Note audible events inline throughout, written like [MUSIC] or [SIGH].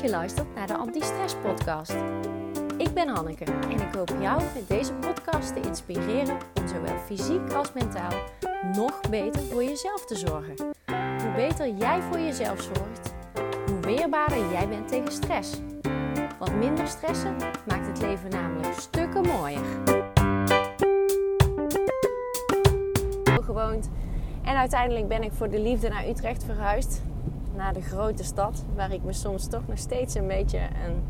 je luistert naar de Anti-Stress Podcast. Ik ben Hanneke en ik hoop jou met deze podcast te inspireren om zowel fysiek als mentaal nog beter voor jezelf te zorgen. Hoe beter jij voor jezelf zorgt, hoe weerbaarder jij bent tegen stress. Wat minder stressen maakt het leven namelijk stukken mooier. Gewoond en uiteindelijk ben ik voor de liefde naar Utrecht verhuisd naar de grote stad. Waar ik me soms toch nog steeds een beetje een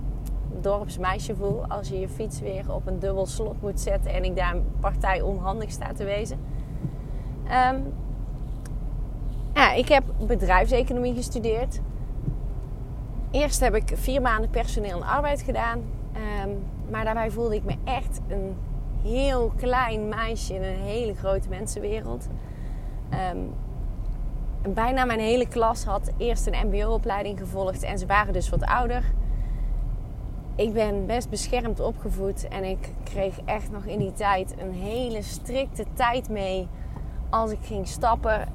dorpsmeisje voel. Als je je fiets weer op een dubbel slot moet zetten en ik daar een partij onhandig sta te wezen. Um, ja, ik heb bedrijfseconomie gestudeerd. Eerst heb ik vier maanden personeel en arbeid gedaan. Um, maar daarbij voelde ik me echt een heel klein meisje in een hele grote mensenwereld. Um, bijna mijn hele klas had eerst een MBO-opleiding gevolgd en ze waren dus wat ouder. Ik ben best beschermd opgevoed en ik kreeg echt nog in die tijd een hele strikte tijd mee als ik ging stappen.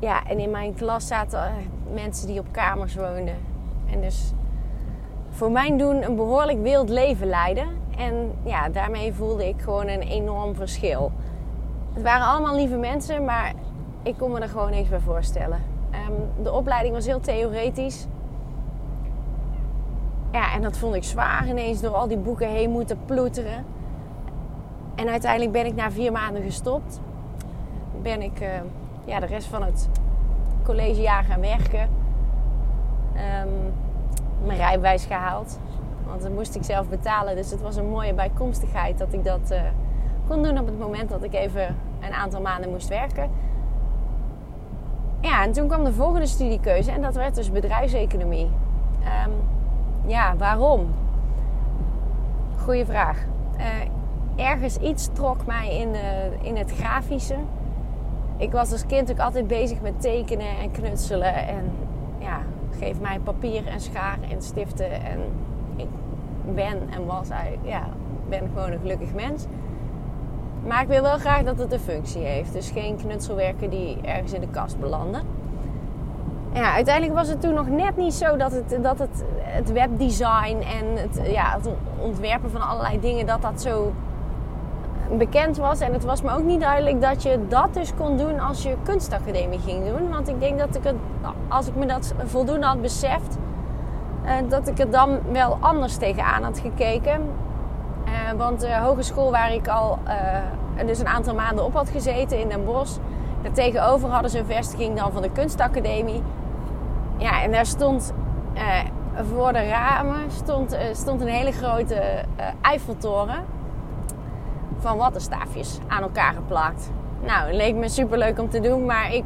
Ja, en in mijn klas zaten mensen die op kamers woonden. En dus voor mijn doen een behoorlijk wild leven leiden. En ja, daarmee voelde ik gewoon een enorm verschil. Het waren allemaal lieve mensen, maar ik kon me er gewoon niks bij voorstellen. Um, de opleiding was heel theoretisch. Ja, en dat vond ik zwaar ineens door al die boeken heen moeten ploeteren. En uiteindelijk ben ik na vier maanden gestopt. Ben ik uh, ja, de rest van het collegejaar gaan werken. Um, mijn rijbewijs gehaald. Want dat moest ik zelf betalen. Dus het was een mooie bijkomstigheid dat ik dat uh, kon doen op het moment dat ik even een aantal maanden moest werken. Ja, en toen kwam de volgende studiekeuze en dat werd dus bedrijfseconomie. Um, ja, waarom? Goeie vraag. Uh, ergens iets trok mij in, de, in het grafische. Ik was als kind ook altijd bezig met tekenen en knutselen. En ja, geef mij papier en schaar en stiften. En ik ben en was ja, ben gewoon een gelukkig mens. Maar ik wil wel graag dat het een functie heeft. Dus geen knutselwerken die ergens in de kast belanden. Ja, uiteindelijk was het toen nog net niet zo dat het, dat het, het webdesign en het, ja, het ontwerpen van allerlei dingen, dat dat zo bekend was. En het was me ook niet duidelijk dat je dat dus kon doen als je kunstacademie ging doen. Want ik denk dat ik het, als ik me dat voldoende had beseft, eh, dat ik er dan wel anders tegenaan had gekeken. Uh, want de hogeschool waar ik al uh, dus een aantal maanden op had gezeten in Den Bosch. Daartegenover hadden ze een vestiging dan van de kunstacademie. Ja, en daar stond uh, voor de ramen stond, stond een hele grote Eiffeltoren. Van wattenstaafjes aan elkaar geplakt. Nou, het leek me super leuk om te doen, maar ik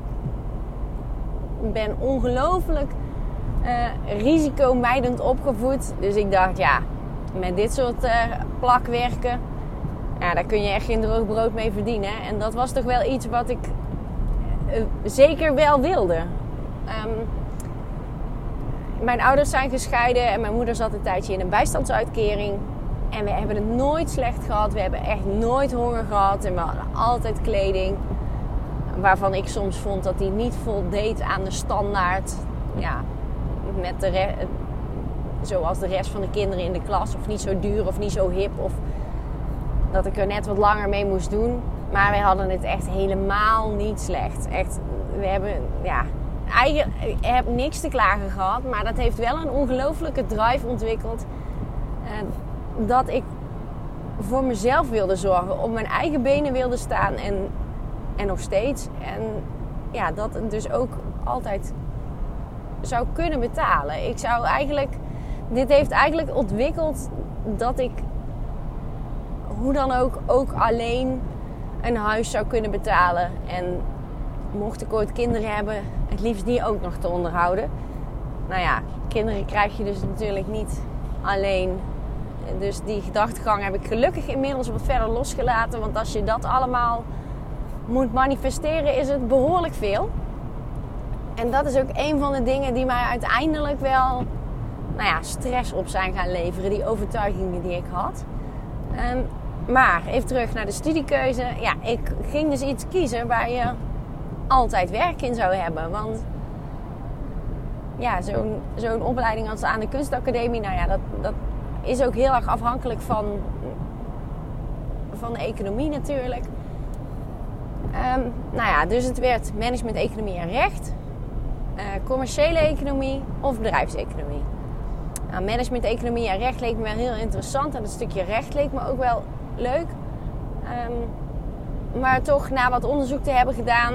ben ongelooflijk risicomijdend opgevoed. Dus ik dacht, ja, met dit soort plakwerken, ja, daar kun je echt geen droog brood mee verdienen. En dat was toch wel iets wat ik uh, zeker wel wilde. Um, mijn ouders zijn gescheiden en mijn moeder zat een tijdje in een bijstandsuitkering. En we hebben het nooit slecht gehad. We hebben echt nooit honger gehad. En we hadden altijd kleding. Waarvan ik soms vond dat die niet voldeed aan de standaard. Ja, met de zoals de rest van de kinderen in de klas. Of niet zo duur of niet zo hip. Of dat ik er net wat langer mee moest doen. Maar wij hadden het echt helemaal niet slecht. Echt, we hebben, ja, eigenlijk, ik heb niks te klagen gehad. Maar dat heeft wel een ongelofelijke drive ontwikkeld. Dat ik voor mezelf wilde zorgen. Op mijn eigen benen wilde staan. En, en nog steeds. En ja, dat dus ook altijd zou kunnen betalen. Ik zou eigenlijk dit heeft eigenlijk ontwikkeld dat ik hoe dan ook ook alleen een huis zou kunnen betalen. En mocht ik ooit kinderen hebben, het liefst die ook nog te onderhouden. Nou ja, kinderen krijg je dus natuurlijk niet alleen. Dus die gedachtegang heb ik gelukkig inmiddels wat verder losgelaten. Want als je dat allemaal moet manifesteren, is het behoorlijk veel. En dat is ook een van de dingen die mij uiteindelijk wel nou ja, stress op zijn gaan leveren. Die overtuigingen die ik had. Um, maar even terug naar de studiekeuze. Ja, ik ging dus iets kiezen waar je altijd werk in zou hebben. Want ja, zo'n zo'n opleiding als aan de kunstacademie, nou ja, dat, dat is ook heel erg afhankelijk van, van de economie natuurlijk. Ehm, nou ja, dus het werd management, economie en recht, uh, commerciële economie of bedrijfseconomie. Nou, management, economie en recht leek me wel heel interessant en het stukje recht leek me ook wel leuk. Um, maar toch, na wat onderzoek te hebben gedaan,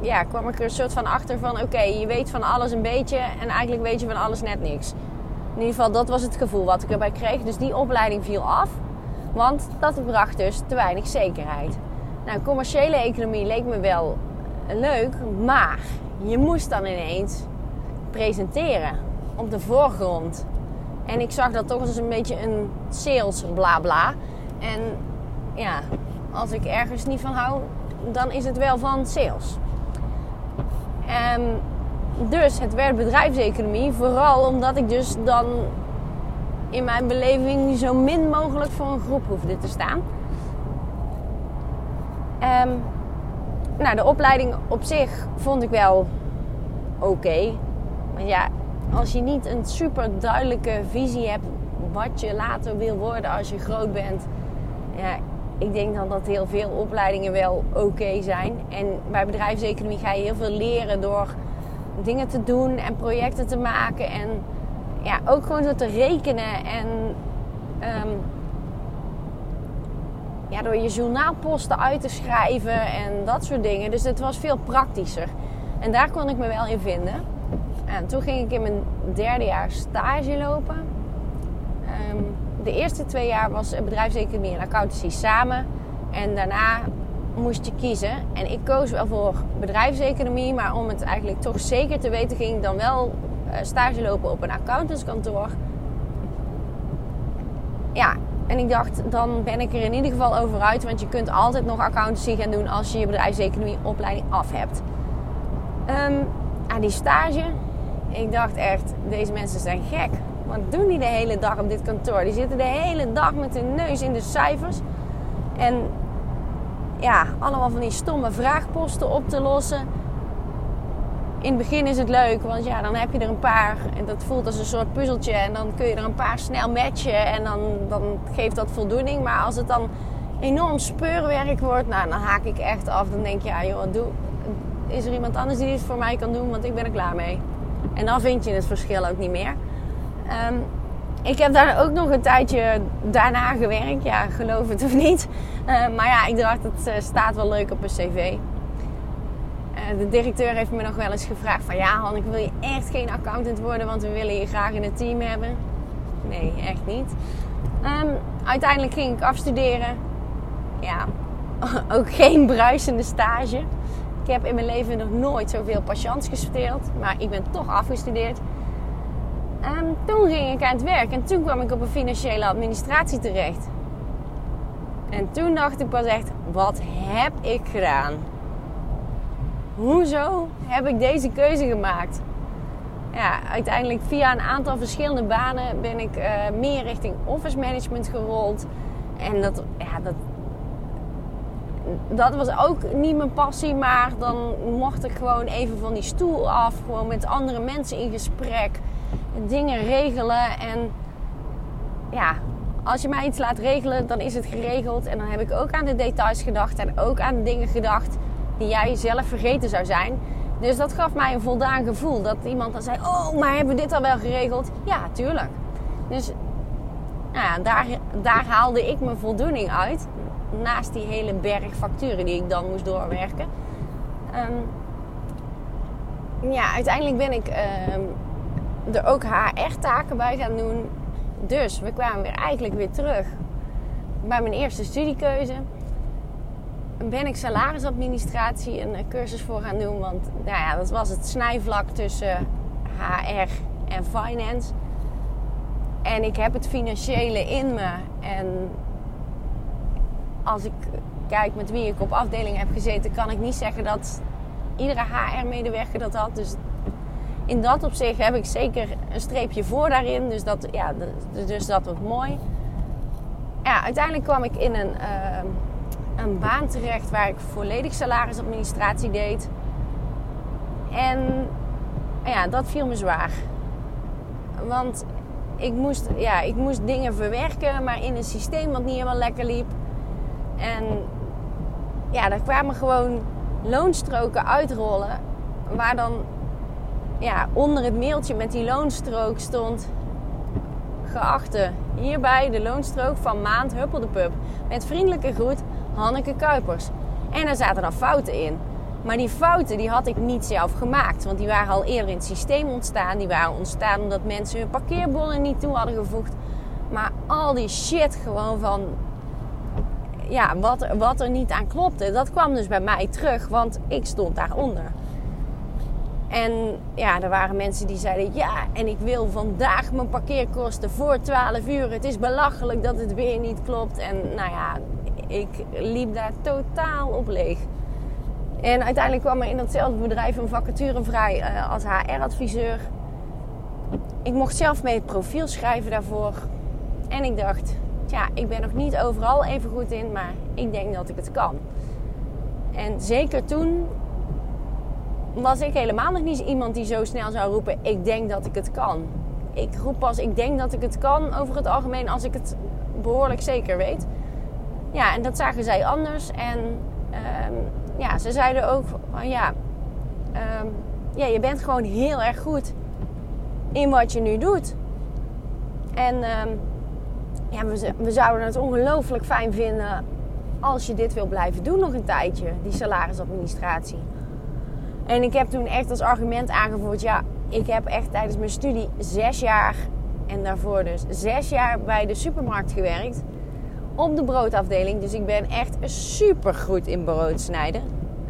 ja, kwam ik er een soort van achter van: oké, je weet van alles een beetje en eigenlijk weet je van alles net niks. In ieder geval, dat was het gevoel wat ik erbij kreeg. Dus die opleiding viel af, want dat bracht dus te weinig zekerheid. Nou, commerciële economie leek me wel leuk, maar je moest dan ineens presenteren op de voorgrond. En ik zag dat toch als een beetje een sales bla bla. En ja, als ik ergens niet van hou, dan is het wel van sales. En dus het werd bedrijfseconomie, vooral omdat ik dus dan in mijn beleving zo min mogelijk voor een groep hoefde te staan. Um, nou, de opleiding op zich vond ik wel oké. Ja, als je niet een super duidelijke visie hebt wat je later wil worden als je groot bent. Ja, ik denk dan dat heel veel opleidingen wel oké zijn. En bij bedrijfseconomie ga je heel veel leren door dingen te doen en projecten te maken. En ja, ook gewoon zo te rekenen en um, ja, door je journaalposten uit te schrijven en dat soort dingen. Dus het was veel praktischer. En daar kon ik me wel in vinden. En toen ging ik in mijn derde jaar stage lopen. Ehm, de eerste twee jaar was bedrijfseconomie en accountancy samen. En daarna moest je kiezen. En ik koos wel voor bedrijfseconomie. Maar om het eigenlijk toch zeker te weten, ging ik dan wel eh, stage lopen op een accountantskantoor. Ja, en ik dacht, dan ben ik er in ieder geval over uit. Want je kunt altijd nog accountancy gaan doen als je je bedrijfseconomie opleiding af hebt. Um, aan die stage, ik dacht echt, deze mensen zijn gek. Wat doen die de hele dag op dit kantoor? Die zitten de hele dag met hun neus in de cijfers. En ja, allemaal van die stomme vraagposten op te lossen. In het begin is het leuk, want ja, dan heb je er een paar. En dat voelt als een soort puzzeltje. En dan kun je er een paar snel matchen. En dan, dan geeft dat voldoening. Maar als het dan enorm speurwerk wordt, nou, dan haak ik echt af. Dan denk je, ja joh, doe, is er iemand anders die dit voor mij kan doen? Want ik ben er klaar mee. En dan vind je het verschil ook niet meer. Um, ik heb daar ook nog een tijdje daarna gewerkt. Ja, geloof het of niet. Uh, maar ja, ik dacht, het uh, staat wel leuk op een cv. Eh, de directeur heeft me nog wel eens gevraagd van... Ja, Han, ik wil je echt geen accountant worden... want we willen je graag in het team hebben. Nee, echt niet. Um, uiteindelijk ging ik afstuderen. Ja, [LAUGHS] ook geen bruisende stage. Ik heb in mijn leven nog nooit zoveel patiënts gespeeld. Maar ik ben toch afgestudeerd. En toen ging ik aan het werk. En toen kwam ik op een financiële administratie terecht. En toen dacht ik pas echt, wat heb ik gedaan? Hoezo heb ik deze keuze gemaakt? Ja, uiteindelijk via een aantal verschillende banen ben ik uh, meer richting office management gerold. En dat, ja, dat, dat was ook niet mijn passie, maar dan mocht ik gewoon even van die stoel af. Gewoon met andere mensen in gesprek. Dingen regelen. En ja, als je mij iets laat regelen, dan is het geregeld. En dan heb ik ook aan de details gedacht. En ook aan dingen gedacht die jij zelf vergeten zou zijn. Dus dat gaf mij een voldaan gevoel. Dat iemand dan zei: Oh, maar hebben we dit al wel geregeld? Ja, tuurlijk. Dus nou ja, daar, daar haalde ik mijn voldoening uit naast die hele berg facturen die ik dan moest doorwerken. Um, ja, uiteindelijk ben ik um, er ook HR-taken bij gaan doen. Dus we kwamen weer eigenlijk weer terug bij mijn eerste studiekeuze. Ben ik salarisadministratie een cursus voor gaan doen. Want nou ja, dat was het snijvlak tussen HR en finance. En ik heb het financiële in me. En als ik kijk met wie ik op afdeling heb gezeten, kan ik niet zeggen dat iedere HR-medewerker dat had. Dus in dat opzicht heb ik zeker een streepje voor daarin. Dus dat, ja, dus dat was mooi. Ja, uiteindelijk kwam ik in een, uh, een baan terecht waar ik volledig salarisadministratie deed. En ja, dat viel me zwaar. Want ik moest, ja, ik moest dingen verwerken, maar in een systeem wat niet helemaal lekker liep. En ja, daar kwamen gewoon loonstroken uitrollen. Waar dan ja, onder het mailtje met die loonstrook stond... Geachte, hierbij de loonstrook van maand Huppel de Pub. Met vriendelijke groet, Hanneke Kuipers. En daar zaten dan fouten in. Maar die fouten die had ik niet zelf gemaakt. Want die waren al eerder in het systeem ontstaan. Die waren ontstaan omdat mensen hun parkeerbonnen niet toe hadden gevoegd. Maar al die shit gewoon van... Ja, wat, wat er niet aan klopte. Dat kwam dus bij mij terug. Want ik stond daaronder. En ja, er waren mensen die zeiden: Ja, en ik wil vandaag mijn parkeerkosten voor 12 uur. Het is belachelijk dat het weer niet klopt. En nou ja, ik liep daar totaal op leeg. En uiteindelijk kwam er in datzelfde bedrijf een vacature vrij uh, als HR-adviseur. Ik mocht zelf mee het profiel schrijven daarvoor. En ik dacht, ja, ik ben nog niet overal even goed in, maar ik denk dat ik het kan. En zeker toen was ik helemaal nog niet iemand die zo snel zou roepen: Ik denk dat ik het kan. Ik roep pas: Ik denk dat ik het kan over het algemeen als ik het behoorlijk zeker weet. Ja, en dat zagen zij anders. En um, ja, ze zeiden ook van ja, um, ja, je bent gewoon heel erg goed in wat je nu doet. En um, ja, we, zouden het ongelooflijk fijn vinden als je dit wil blijven doen nog een tijdje, die salarisadministratie. En ik heb toen echt als argument aangevoerd: ja, ik heb echt tijdens mijn studie zes jaar en daarvoor dus zes jaar bij de supermarkt gewerkt. Op de broodafdeling. Dus ik ben echt super goed in brood snijden.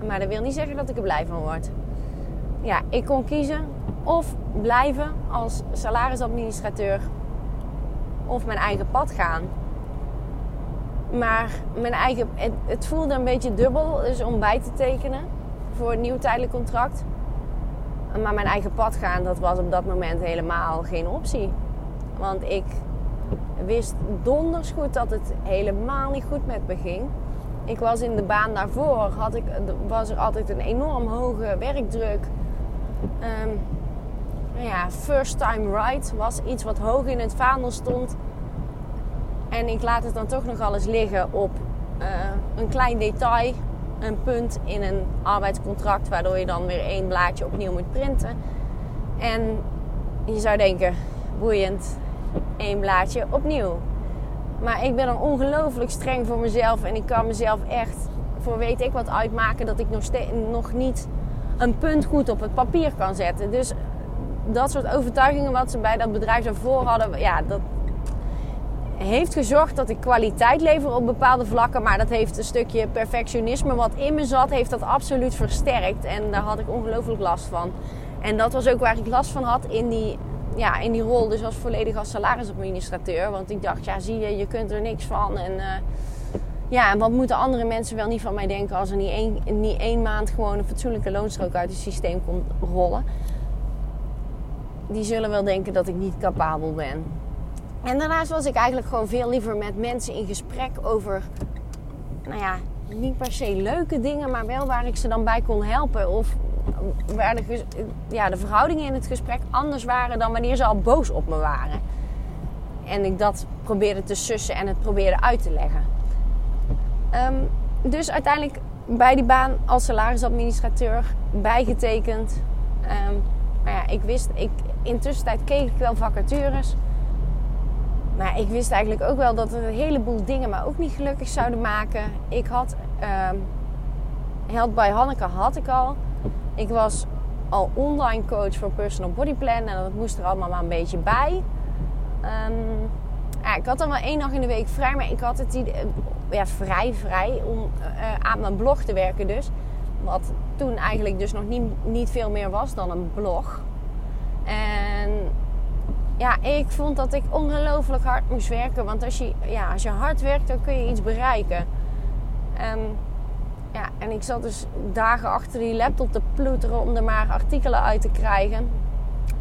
Maar dat wil niet zeggen dat ik er blij van word. Ja, ik kon kiezen of blijven als salarisadministrateur of mijn eigen pad gaan. Maar mijn eigen, het, voelde een beetje dubbel dus om bij te tekenen voor een nieuw tijdelijk contract. Maar mijn eigen pad gaan, dat was op dat moment helemaal geen optie. Want ik wist donders goed dat het helemaal niet goed met me ging. Ik was in de baan daarvoor, had ik, was er altijd een enorm hoge werkdruk. Um, ja, first time right was iets wat hoog in het vaandel stond. En ik laat het dan toch nog alles liggen op uh, een klein detail een punt in een arbeidscontract, waardoor je dan weer één blaadje opnieuw moet printen. En je zou denken, boeiend, één blaadje opnieuw. Maar ik ben dan ongelooflijk streng voor mezelf en ik kan mezelf echt voor weet ik wat uitmaken dat ik nog, nog niet een punt goed op het papier kan zetten. Dus dat soort overtuigingen wat ze bij dat bedrijf daarvoor hadden, ja, dat, heeft gezorgd dat ik kwaliteit lever op bepaalde vlakken. Maar dat heeft een stukje perfectionisme wat in me zat, heeft dat absoluut versterkt. En daar had ik ongelooflijk last van. En dat was ook waar ik last van had in die, ja, in die rol. Dus als volledig als salarisadministrateur. Want ik dacht, ja zie je, je kunt er niks van. En uh, ja, en wat moeten andere mensen wel niet van mij denken als er niet één, niet één maand gewoon een fatsoenlijke loonstrook uit het systeem komt rollen. Die zullen wel denken dat ik niet capabel ben. En daarnaast was ik eigenlijk gewoon veel liever met mensen in gesprek over, nou ja, niet per se leuke dingen, maar wel waar ik ze dan bij kon helpen. Of waar de, ja, de verhoudingen in het gesprek anders waren dan wanneer ze al boos op me waren. En ik dat probeerde te sussen en het probeerde uit te leggen. Um, dus uiteindelijk bij die baan als salarisadministrateur bijgetekend. Um, maar ja, ik wist, ik, intussen keek ik wel vacatures. Maar ik wist eigenlijk ook wel dat een heleboel dingen me ook niet gelukkig zouden maken. Ik had Held by Hanneke had ik al. Ik was al online coach voor personal body plan en dat moest er allemaal maar een beetje bij. Um, ja, ik had dan wel één dag in de week vrij, maar ik had het idee, ja, vrij, vrij om uh, aan mijn blog te werken dus. Wat toen eigenlijk dus nog niet, niet veel meer was dan een blog. Ja, ik vond dat ik ongelooflijk hard moest werken. Want als je, ja, als je hard werkt, dan kun je iets bereiken. En, ja, en ik zat dus dagen achter die laptop te ploeteren om er maar artikelen uit te krijgen.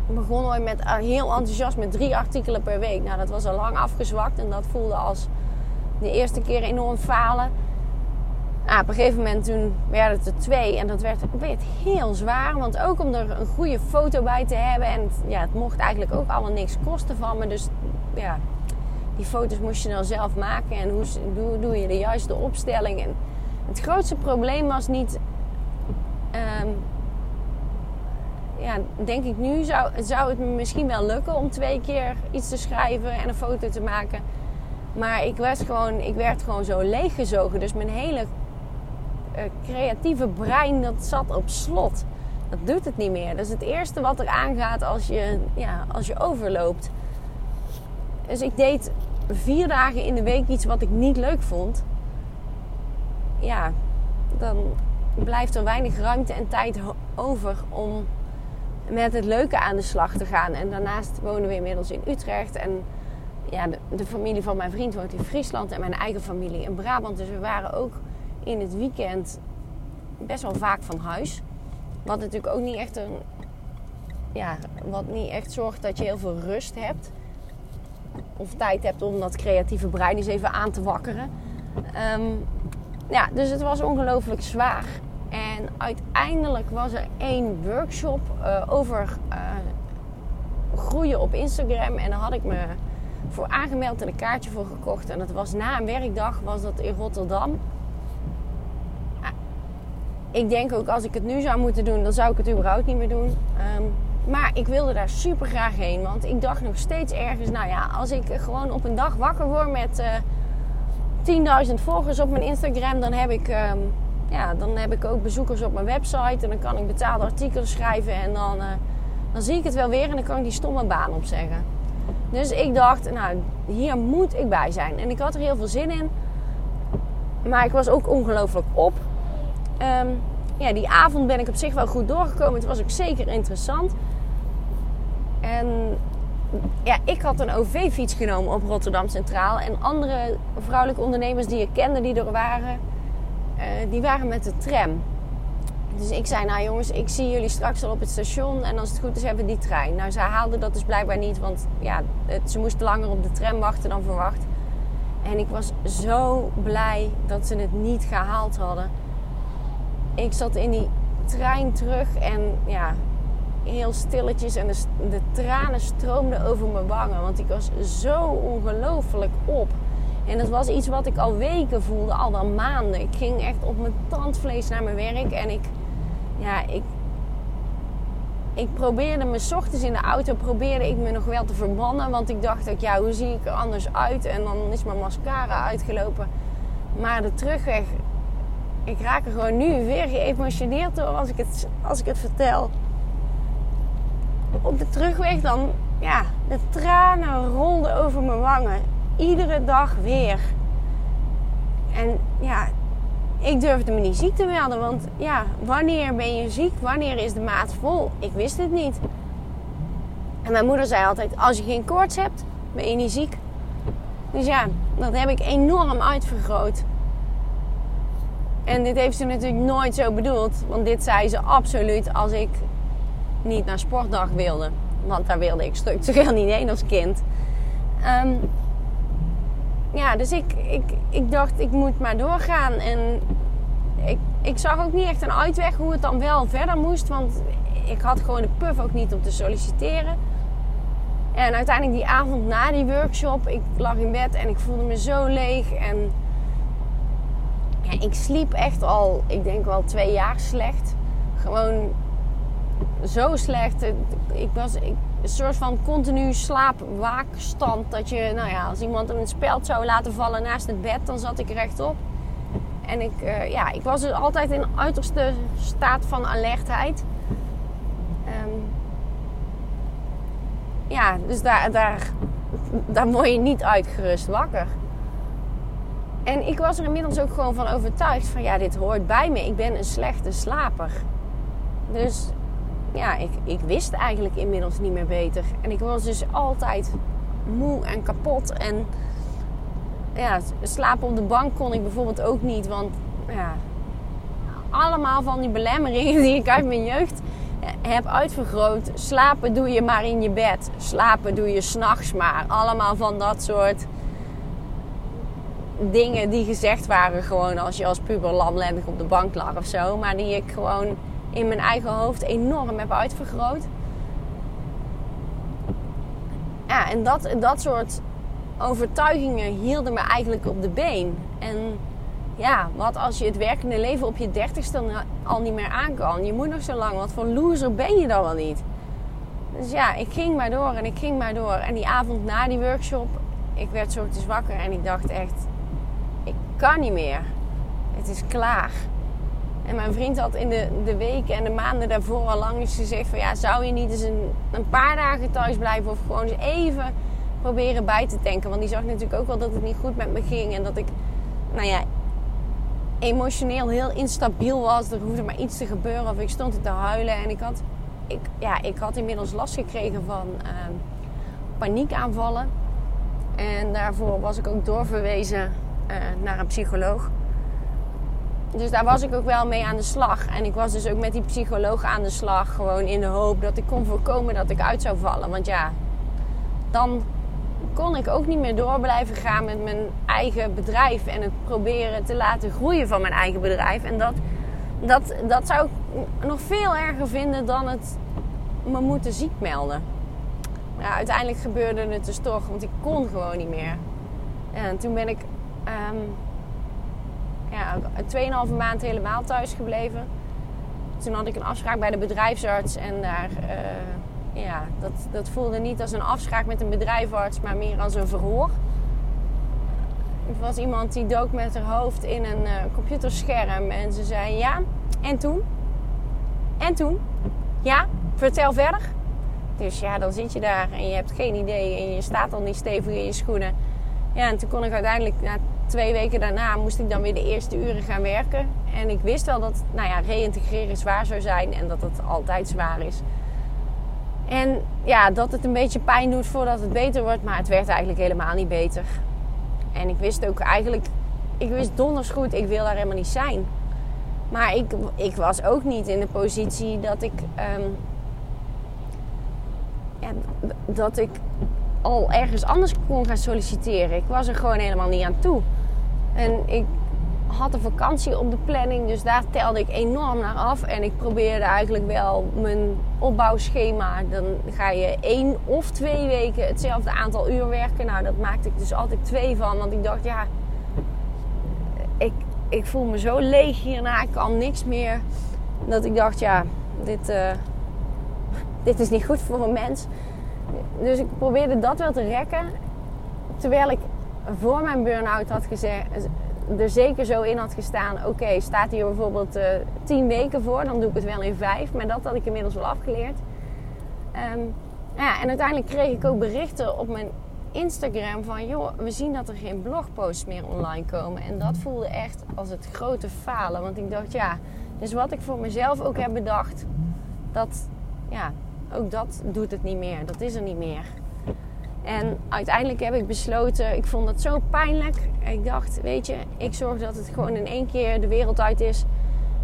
Ik begon ooit met eh, heel enthousiast met drie artikelen per week. Nou, dat was al lang afgezwakt en dat voelde als de eerste keer enorm falen. Ah, op een gegeven moment toen werden het er twee en dat werd, werd heel zwaar. Want ook om er een goede foto bij te hebben. En ja, het mocht eigenlijk ook allemaal niks kosten van me. Dus ja, die foto's moest je dan zelf maken. En hoe doe, doe je de juiste opstelling? En het grootste probleem was niet... ehm, ja, denk ik nu zou, zou het me misschien wel lukken om twee keer iets te schrijven en een foto te maken. Maar ik werd gewoon, ik werd gewoon zo leeggezogen. Dus mijn hele creatieve brein dat zat op slot. Dat doet het niet meer. Dat is het eerste wat er aangaat als je, ja, als je overloopt. Dus ik deed vier dagen in de week iets wat ik niet leuk vond. Ja, dan blijft er weinig ruimte en tijd over om met het leuke aan de slag te gaan. En daarnaast wonen we inmiddels in Utrecht. En ja, de, familie van mijn vriend woont in Friesland en mijn eigen familie in Brabant. Dus we waren ook in het weekend best wel vaak van huis. Wat natuurlijk ook niet echt een. Ja, wat niet echt zorgt dat je heel veel rust hebt. Of tijd hebt om dat creatieve brein eens even aan te wakkeren. Um, ja, dus het was ongelooflijk zwaar. En uiteindelijk was er één workshop uh, over uh, groeien op Instagram. En daar had ik me voor aangemeld en een kaartje voor gekocht. En dat was na een werkdag, was dat in Rotterdam. Ik denk ook als ik het nu zou moeten doen, dan zou ik het überhaupt niet meer doen. Um, maar ik wilde daar super graag heen. Want ik dacht nog steeds ergens, nou ja, als ik gewoon op een dag wakker word met uh, 10.000 volgers op mijn Instagram, dan heb ik. Um, ja, dan heb ik ook bezoekers op mijn website en dan kan ik betaalde artikelen schrijven en dan, uh, dan zie ik het wel weer en dan kan ik die stomme baan opzeggen. Dus ik dacht, nou, hier moet ik bij zijn. En ik had er heel veel zin in. Maar ik was ook ongelooflijk op. Um, ja, die avond ben ik op zich wel goed doorgekomen. Het was ook zeker interessant. En ja, ik had een OV-fiets genomen op Rotterdam Centraal. En andere vrouwelijke ondernemers die ik kende die er waren, uh, die waren met de tram. Dus ik zei, nou jongens, ik zie jullie straks al op het station. En als het goed is, hebben we die trein. Nou, zij haalden dat dus blijkbaar niet, want ja, ze moesten langer op de tram wachten dan verwacht. En ik was zo blij dat ze het niet gehaald hadden. Ik zat in die trein terug en ja, heel stilletjes. En de, de tranen stroomden over mijn wangen. Want ik was zo ongelooflijk op. En dat was iets wat ik al weken voelde, al wel maanden. Ik ging echt op mijn tandvlees naar mijn werk. En ik, ja, ik, ik probeerde me ochtends in de auto, probeerde ik me nog wel te verbannen. Want ik dacht ook, ja, hoe zie ik er anders uit? En dan is mijn mascara uitgelopen. Maar de terugweg, ik raak er gewoon nu weer geëmotioneerd door als ik het, als ik het vertel. Op de terugweg dan, ja, de tranen rolden over mijn wangen iedere dag weer. En ja, ik durfde me niet ziek te melden. Want ja, wanneer ben je ziek? Wanneer is de maat vol? Ik wist het niet. En mijn moeder zei altijd: als je geen koorts hebt, ben je niet ziek. Dus ja, dat heb ik enorm uitvergroot. En dit heeft ze natuurlijk nooit zo bedoeld. Want dit zei ze absoluut als ik niet naar sportdag wilde. Want daar wilde ik structureel niet heen als kind. Um, ja, dus ik, ik, ik dacht, ik moet maar doorgaan. En ik, ik zag ook niet echt een uitweg hoe het dan wel verder moest. Want ik had gewoon de puff ook niet om te solliciteren. En uiteindelijk die avond na die workshop, ik lag in bed en ik voelde me zo leeg. En ik sliep echt al, ik denk wel twee jaar slecht. Gewoon zo slecht. Ik was, een soort van continu slaapwaakstand. Dat je, nou ja, als iemand een speld zou laten vallen naast het bed, dan zat ik rechtop. En ik, uh, ja, ik was dus altijd in uiterste staat van alertheid. Um, ja, dus daar, daar, daar word je niet uitgerust wakker. En ik was er inmiddels ook gewoon van overtuigd van ja, dit hoort bij me. Ik ben een slechte slaper. Dus ja, ik, ik wist eigenlijk inmiddels niet meer beter. En ik was dus altijd moe en kapot. En ja, slapen op de bank kon ik bijvoorbeeld ook niet. Want ja, allemaal van die belemmeringen die ik uit mijn jeugd heb uitvergroot. Slapen doe je maar in je bed. Slapen doe je s'nachts maar. Allemaal van dat soort dingen die gezegd waren gewoon als je als puber lamlendig op de bank lag of zo. Maar die ik gewoon in mijn eigen hoofd enorm heb uitvergroot. Ja, en dat, dat soort overtuigingen hielden me eigenlijk op de been. En ja, wat als je het werkende leven op je dertigste al niet meer aan kan? Je moet nog zo lang, wat voor loser ben je dan wel niet? Dus ja, ik ging maar door en ik ging maar door. En die avond na die workshop, ik werd zo te wakker en ik dacht echt, kan niet meer. Het is klaar. En mijn vriend had in de, de weken en de maanden daarvoor al lang eens gezegd van ja, zou je niet eens een, een paar dagen thuis blijven of gewoon eens even proberen bij te tanken. Want die zag natuurlijk ook wel dat het niet goed met me ging en dat ik, nou ja, emotioneel heel instabiel was. Er hoefde maar iets te gebeuren of ik stond te huilen en ik had, ik, ja, ik had inmiddels last gekregen van uh, paniekaanvallen. En daarvoor was ik ook doorverwezen uh, naar een psycholoog. Dus daar was ik ook wel mee aan de slag. En ik was dus ook met die psycholoog aan de slag. Gewoon in de hoop dat ik kon voorkomen dat ik uit zou vallen. Want ja, dan kon ik ook niet meer door blijven gaan met mijn eigen bedrijf. En het proberen te laten groeien van mijn eigen bedrijf. En dat, dat, dat zou ik nog veel erger vinden dan het me moeten ziek melden. Ja, uiteindelijk gebeurde het dus toch, want ik kon gewoon niet meer. En toen ben ik um, ja, 2,5 maand helemaal thuis gebleven. Toen had ik een afspraak bij de bedrijfsarts en daar, uh, ja, dat, dat voelde niet als een afspraak met een bedrijfarts, maar meer als een verhoor. Er was iemand die dook met haar hoofd in een uh, computerscherm en ze zei: Ja, en toen? En toen? Ja, vertel verder. Dus ja, dan zit je daar en je hebt geen idee en je staat al niet stevig in je schoenen. Ja, en toen kon ik uiteindelijk, na twee weken daarna, moest ik dan weer de eerste uren gaan werken. En ik wist wel dat, nou ja, reïntegreren zwaar zou zijn en dat het altijd zwaar is. En ja, dat het een beetje pijn doet voordat het beter wordt, maar het werd eigenlijk helemaal niet beter. En ik wist ook eigenlijk, ik wist donders goed, ik wil daar helemaal niet zijn. Maar ik, ik was ook niet in de positie dat ik, um, ja, dat ik al ergens anders kon gaan solliciteren. Ik was er gewoon helemaal niet aan toe. En ik had een vakantie op de planning, dus daar telde ik enorm naar af. En ik probeerde eigenlijk wel mijn opbouwschema. Dan ga je één of twee weken hetzelfde aantal uur werken. Nou, dat maakte ik dus altijd twee van. Want ik dacht, ja, ik, ik voel me zo leeg hierna. Ik kan niks meer. Dat ik dacht, ja, dit, uh, [LAUGHS] dit is niet goed voor een mens. Dus ik probeerde dat wel te rekken. Terwijl ik voor mijn burn-out had gezegd, er zeker zo in had gestaan: oké, staat hier bijvoorbeeld uh, tien weken voor, dan doe ik het wel in vijf. Maar dat had ik inmiddels wel afgeleerd. Um, ja, en uiteindelijk kreeg ik ook berichten op mijn Instagram van: joh, we zien dat er geen blogposts meer online komen. En dat voelde echt als het grote falen. Want ik dacht, ja, dus wat ik voor mezelf ook heb bedacht, dat, ja, ook dat doet het niet meer. Dat is er niet meer. En uiteindelijk heb ik besloten, ik vond dat zo pijnlijk. Ik dacht, weet je, ik zorg dat het gewoon in één keer de wereld uit is.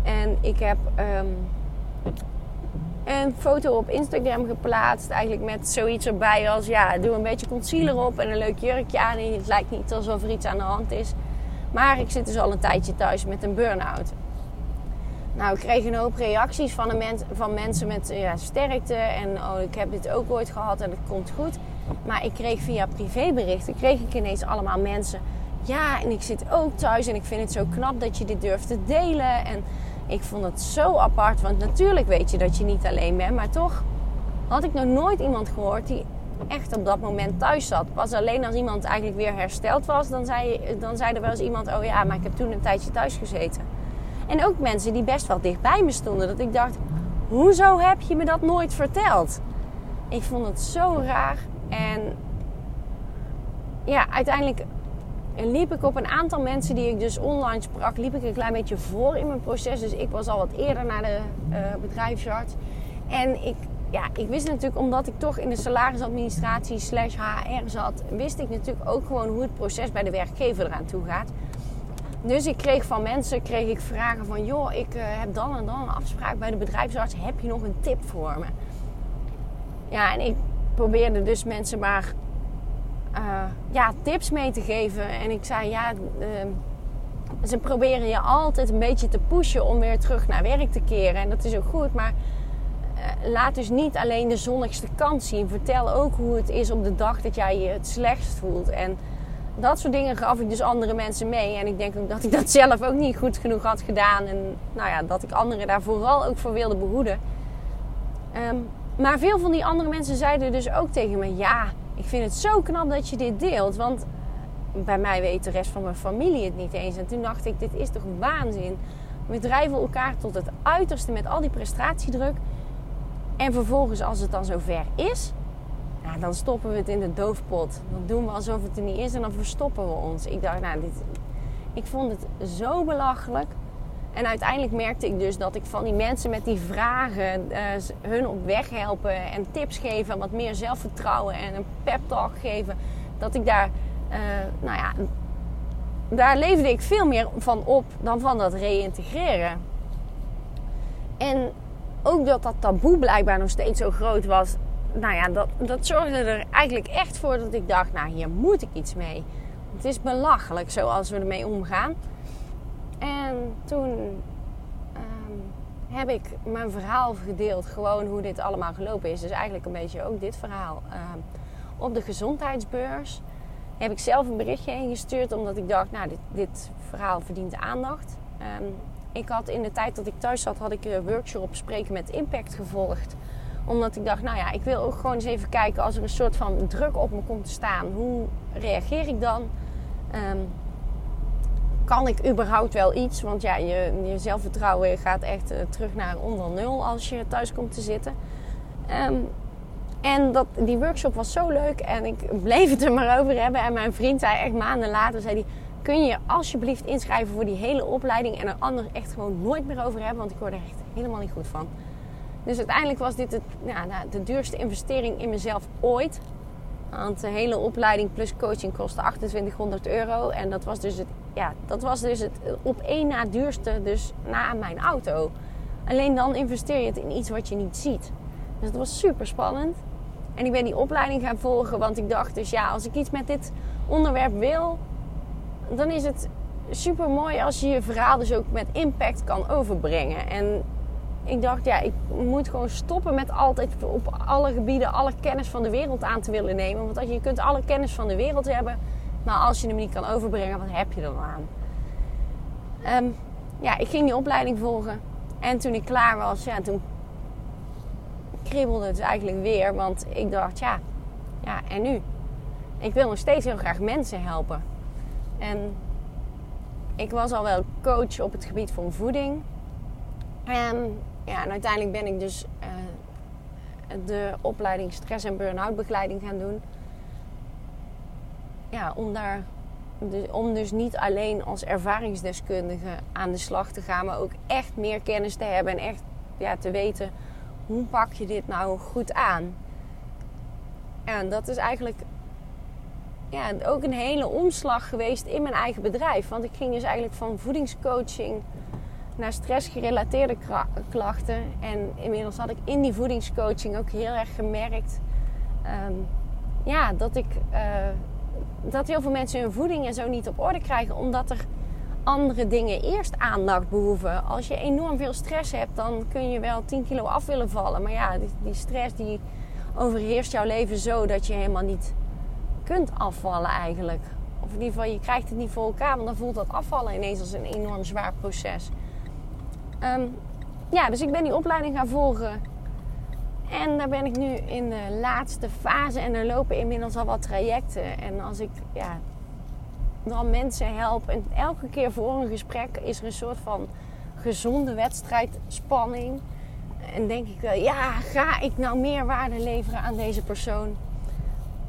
En ik heb um, een foto op Instagram geplaatst. Eigenlijk met zoiets erbij als, ja, doe een beetje concealer op en een leuk jurkje aan. En het lijkt niet alsof er iets aan de hand is. Maar ik zit dus al een tijdje thuis met een burn-out. Nou, ik kreeg een hoop reacties van, van mensen met ja, sterkte. En oh, ik heb dit ook ooit gehad en het komt goed. Maar ik kreeg via privéberichten, kreeg ik ineens allemaal mensen. Ja, en ik zit ook thuis en ik vind het zo knap dat je dit durft te delen. En ik vond het zo apart, want natuurlijk weet je dat je niet alleen bent. Maar toch had ik nog nooit iemand gehoord die echt op dat moment thuis zat. Pas alleen als iemand eigenlijk weer hersteld was, dan zei, dan zei er wel eens iemand: Oh ja, maar ik heb toen een tijdje thuis gezeten. En ook mensen die best wel dicht bij me stonden. Dat ik dacht: Hoezo heb je me dat nooit verteld? Ik vond het zo raar. En ja, uiteindelijk liep ik op een aantal mensen die ik dus online sprak, liep ik een klein beetje voor in mijn proces. Dus ik was al wat eerder naar de uh, bedrijfsarts. En ik, ja, ik wist natuurlijk, omdat ik toch in de salarisadministratie slash HR zat, wist ik natuurlijk ook gewoon hoe het proces bij de werkgever eraan toe gaat. Dus ik kreeg van mensen kreeg ik vragen van, joh, ik uh, heb dan en dan een afspraak bij de bedrijfsarts. Heb je nog een tip voor me? Ja, en ik probeerde dus mensen maar ja, tips mee te geven. En ik zei, ja, ze proberen je altijd een beetje te pushen om weer terug naar werk te keren. En dat is ook goed, maar laat dus niet alleen de zonnigste kant zien. Vertel ook hoe het is op de dag dat jij je het slechtst voelt. En dat soort dingen gaf ik dus andere mensen mee. En ik denk ook dat ik dat zelf ook niet goed genoeg had gedaan. En nou ja, dat ik anderen daar vooral ook voor wilde behoeden. Ehm, maar veel van die andere mensen zeiden dus ook tegen me: Ja, ik vind het zo knap dat je dit deelt. Want bij mij weet de rest van mijn familie het niet eens. En toen dacht ik: Dit is toch waanzin. We drijven elkaar tot het uiterste met al die prestatiedruk. En vervolgens, als het dan zover is, dan stoppen we het in de doofpot. Dan doen we alsof het er niet is en dan verstoppen we ons. Ik dacht, nou, dit, ik vond het zo belachelijk. En uiteindelijk merkte ik dus dat ik van die mensen met die vragen uh, hun op weg helpen en tips geven, wat meer zelfvertrouwen en een pep talk geven, dat ik daar, uh, nou ja, daar leefde ik veel meer van op dan van dat reïntegreren. En ook dat dat taboe blijkbaar nog steeds zo groot was. Nou ja, dat, dat zorgde er eigenlijk echt voor dat ik dacht, nou hier moet ik iets mee. Het is belachelijk zoals we ermee omgaan. En toen ehm, heb ik mijn verhaal gedeeld, gewoon hoe dit allemaal gelopen is. Dus eigenlijk een beetje ook dit verhaal. Ehm, op de gezondheidsbeurs heb ik zelf een berichtje ingestuurd, omdat ik dacht, nou, dit, dit verhaal verdient aandacht. Ehm, ik had in de tijd dat ik thuis zat, had ik een workshop spreken met impact gevolgd. Omdat ik dacht, nou ja, ik wil ook gewoon eens even kijken als er een soort van druk op me komt te staan. Hoe reageer ik dan? kan ik überhaupt wel iets? Want ja, je, je zelfvertrouwen gaat echt uh, terug naar onder nul als je thuis komt te zitten. Um, en dat, die workshop was zo leuk en ik bleef het er maar over hebben. En mijn vriend zei echt maanden later, zei hij, kun je alsjeblieft inschrijven voor die hele opleiding en er anders echt gewoon nooit meer over hebben, want ik word er echt helemaal niet goed van. Dus uiteindelijk was dit het, ja, nou, de duurste investering in mezelf ooit. Want de hele opleiding plus coaching kostte 2800 euro. En dat was dus het, ja, dat was dus het op één na duurste, dus na mijn auto. Alleen dan investeer je het in iets wat je niet ziet. Dus dat was super spannend. En ik ben die opleiding gaan volgen, want ik dacht dus ja, als ik iets met dit onderwerp wil, dan is het super mooi als je je verhaal dus ook met impact kan overbrengen. En ik dacht, ja, ik moet gewoon stoppen met altijd op alle gebieden alle kennis van de wereld aan te willen nemen. Want als je, kunt alle kennis van de wereld hebben, maar als je hem niet kan overbrengen, wat heb je dan aan? Um, ja, ik ging die opleiding volgen. En toen ik klaar was, ja, toen kriebelde het eigenlijk weer. Want ik dacht, ja, ja, en nu? Ik wil nog steeds heel graag mensen helpen. En ik was al wel coach op het gebied van voeding. En ja, en uiteindelijk ben ik dus uh, de opleiding stress- en burn-out begeleiding gaan doen. Ja, om daar om dus niet alleen als ervaringsdeskundige aan de slag te gaan, maar ook echt meer kennis te hebben en echt ja, te weten hoe pak je dit nou goed aan. En dat is eigenlijk ja, ook een hele omslag geweest in mijn eigen bedrijf. Want ik ging dus eigenlijk van voedingscoaching naar stressgerelateerde klachten. En inmiddels had ik in die voedingscoaching ook heel erg gemerkt ehm, ja, dat ik uh, dat heel veel mensen hun voeding en zo niet op orde krijgen, omdat er andere dingen eerst aandacht behoeven. Als je enorm veel stress hebt, dan kun je wel 10 kilo af willen vallen. Maar ja, die, die stress die overheerst jouw leven zo dat je helemaal niet kunt afvallen eigenlijk. Of in ieder geval, je krijgt het niet voor elkaar, want dan voelt dat afvallen ineens als een enorm zwaar proces. Ehm, ja, dus ik ben die opleiding gaan volgen. En daar ben ik nu in de laatste fase en er lopen inmiddels al wat trajecten. En als ik ja, dan mensen help en elke keer voor een gesprek is er een soort van gezonde wedstrijdspanning. En denk ik wel, ja, ga ik nou meer waarde leveren aan deze persoon?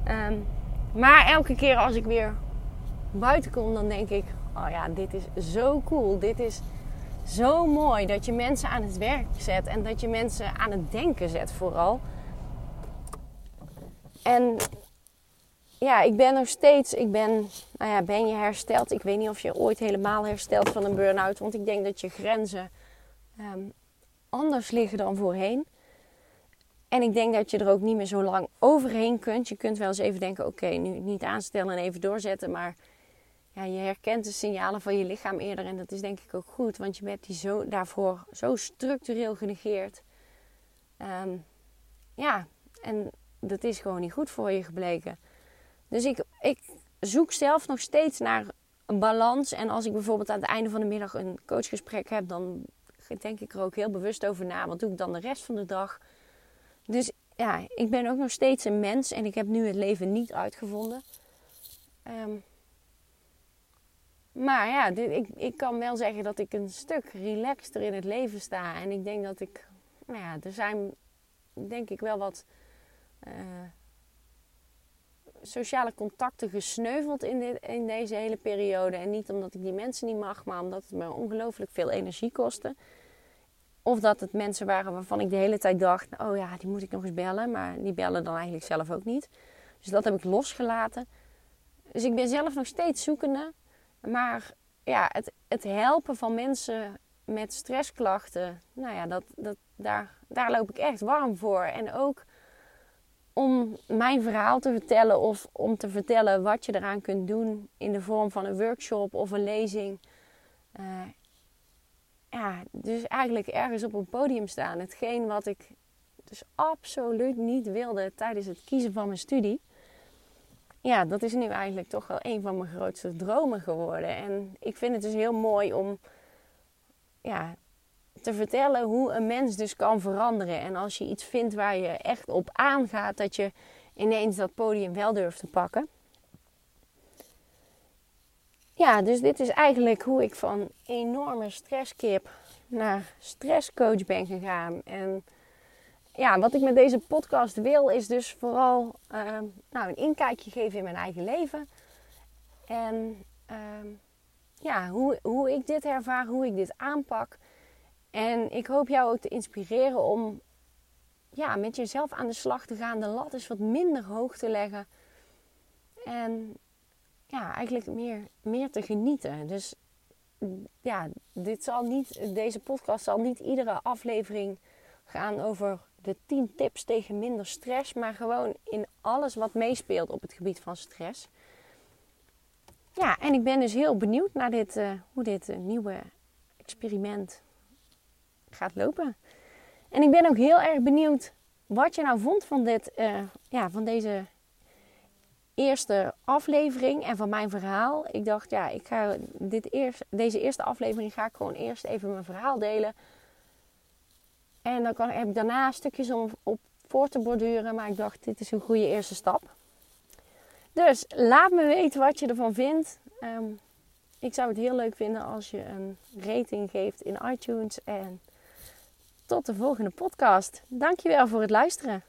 Ehm, maar elke keer als ik weer buiten kom, dan denk ik, oh ja, dit is zo cool. Dit is zo mooi dat je mensen aan het werk zet en dat je mensen aan het denken zet vooral. En ja, ik ben nog steeds, ik ben, nou ja, ben je hersteld? Ik weet niet of je ooit helemaal herstelt van een burn-out, want ik denk dat je grenzen um, anders liggen dan voorheen. En ik denk dat je er ook niet meer zo lang overheen kunt. Je kunt wel eens even denken: oké, nu niet aanstellen en even doorzetten. Maar ja, je herkent de signalen van je lichaam eerder. En dat is denk ik ook goed, want je bent die zo, daarvoor zo structureel genegeerd. Ehm, ja, en dat is gewoon niet goed voor je gebleken. Dus ik, ik zoek zelf nog steeds naar een balans. En als ik bijvoorbeeld aan het einde van de middag een coachgesprek heb, dan denk ik er ook heel bewust over na. Wat doe ik dan de rest van de dag? Dus ja, ik ben ook nog steeds een mens en ik heb nu het leven niet uitgevonden. Ehm, maar ja, ik, ik kan wel zeggen dat ik een stuk relaxter in het leven sta. En ik denk dat ik, nou ja, er zijn denk ik wel wat uh, sociale contacten gesneuveld in, dit, in deze hele periode. En niet omdat ik die mensen niet mag, maar omdat het me ongelooflijk veel energie kostte. Of dat het mensen waren waarvan ik de hele tijd dacht: oh ja, die moet ik nog eens bellen. Maar die bellen dan eigenlijk zelf ook niet. Dus dat heb ik losgelaten. Dus ik ben zelf nog steeds zoekende. Maar ja, het, het helpen van mensen met stressklachten, nou ja, dat, dat, daar, daar loop ik echt warm voor. En ook om mijn verhaal te vertellen of om te vertellen wat je eraan kunt doen in de vorm van een workshop of een lezing. Uh, ja, dus eigenlijk ergens op een podium staan. Hetgeen wat ik dus absoluut niet wilde tijdens het kiezen van mijn studie. Ja, dat is nu eigenlijk toch wel een van mijn grootste dromen geworden. En ik vind het dus heel mooi om ja, te vertellen hoe een mens dus kan veranderen. En als je iets vindt waar je echt op aangaat, dat je ineens dat podium wel durft te pakken. Ja, dus dit is eigenlijk hoe ik van enorme stresskip naar stresscoach ben gegaan. En ja, wat ik met deze podcast wil, is dus vooral uh, nou, een inkijkje geven in mijn eigen leven. En uh, ja, hoe, hoe ik dit ervaar, hoe ik dit aanpak. En ik hoop jou ook te inspireren om ja, met jezelf aan de slag te gaan. De lat is wat minder hoog te leggen. En ja, eigenlijk meer, meer te genieten. Dus ja, dit zal niet, deze podcast zal niet iedere aflevering gaan over de 10 tips tegen minder stress, maar gewoon in alles wat meespeelt op het gebied van stress. Ja, en ik ben dus heel benieuwd naar dit, uh, hoe dit uh, nieuwe experiment gaat lopen. En ik ben ook heel erg benieuwd wat je nou vond van, dit, uh, ja, van deze eerste aflevering en van mijn verhaal. Ik dacht, ja, ik ga dit eerst, deze eerste aflevering ga ik gewoon eerst even mijn verhaal delen. En dan kan, heb ik daarna stukjes om op voor te borduren. Maar ik dacht, dit is een goede eerste stap. Dus laat me weten wat je ervan vindt. Um, ik zou het heel leuk vinden als je een rating geeft in iTunes. En tot de volgende podcast. Dankjewel voor het luisteren.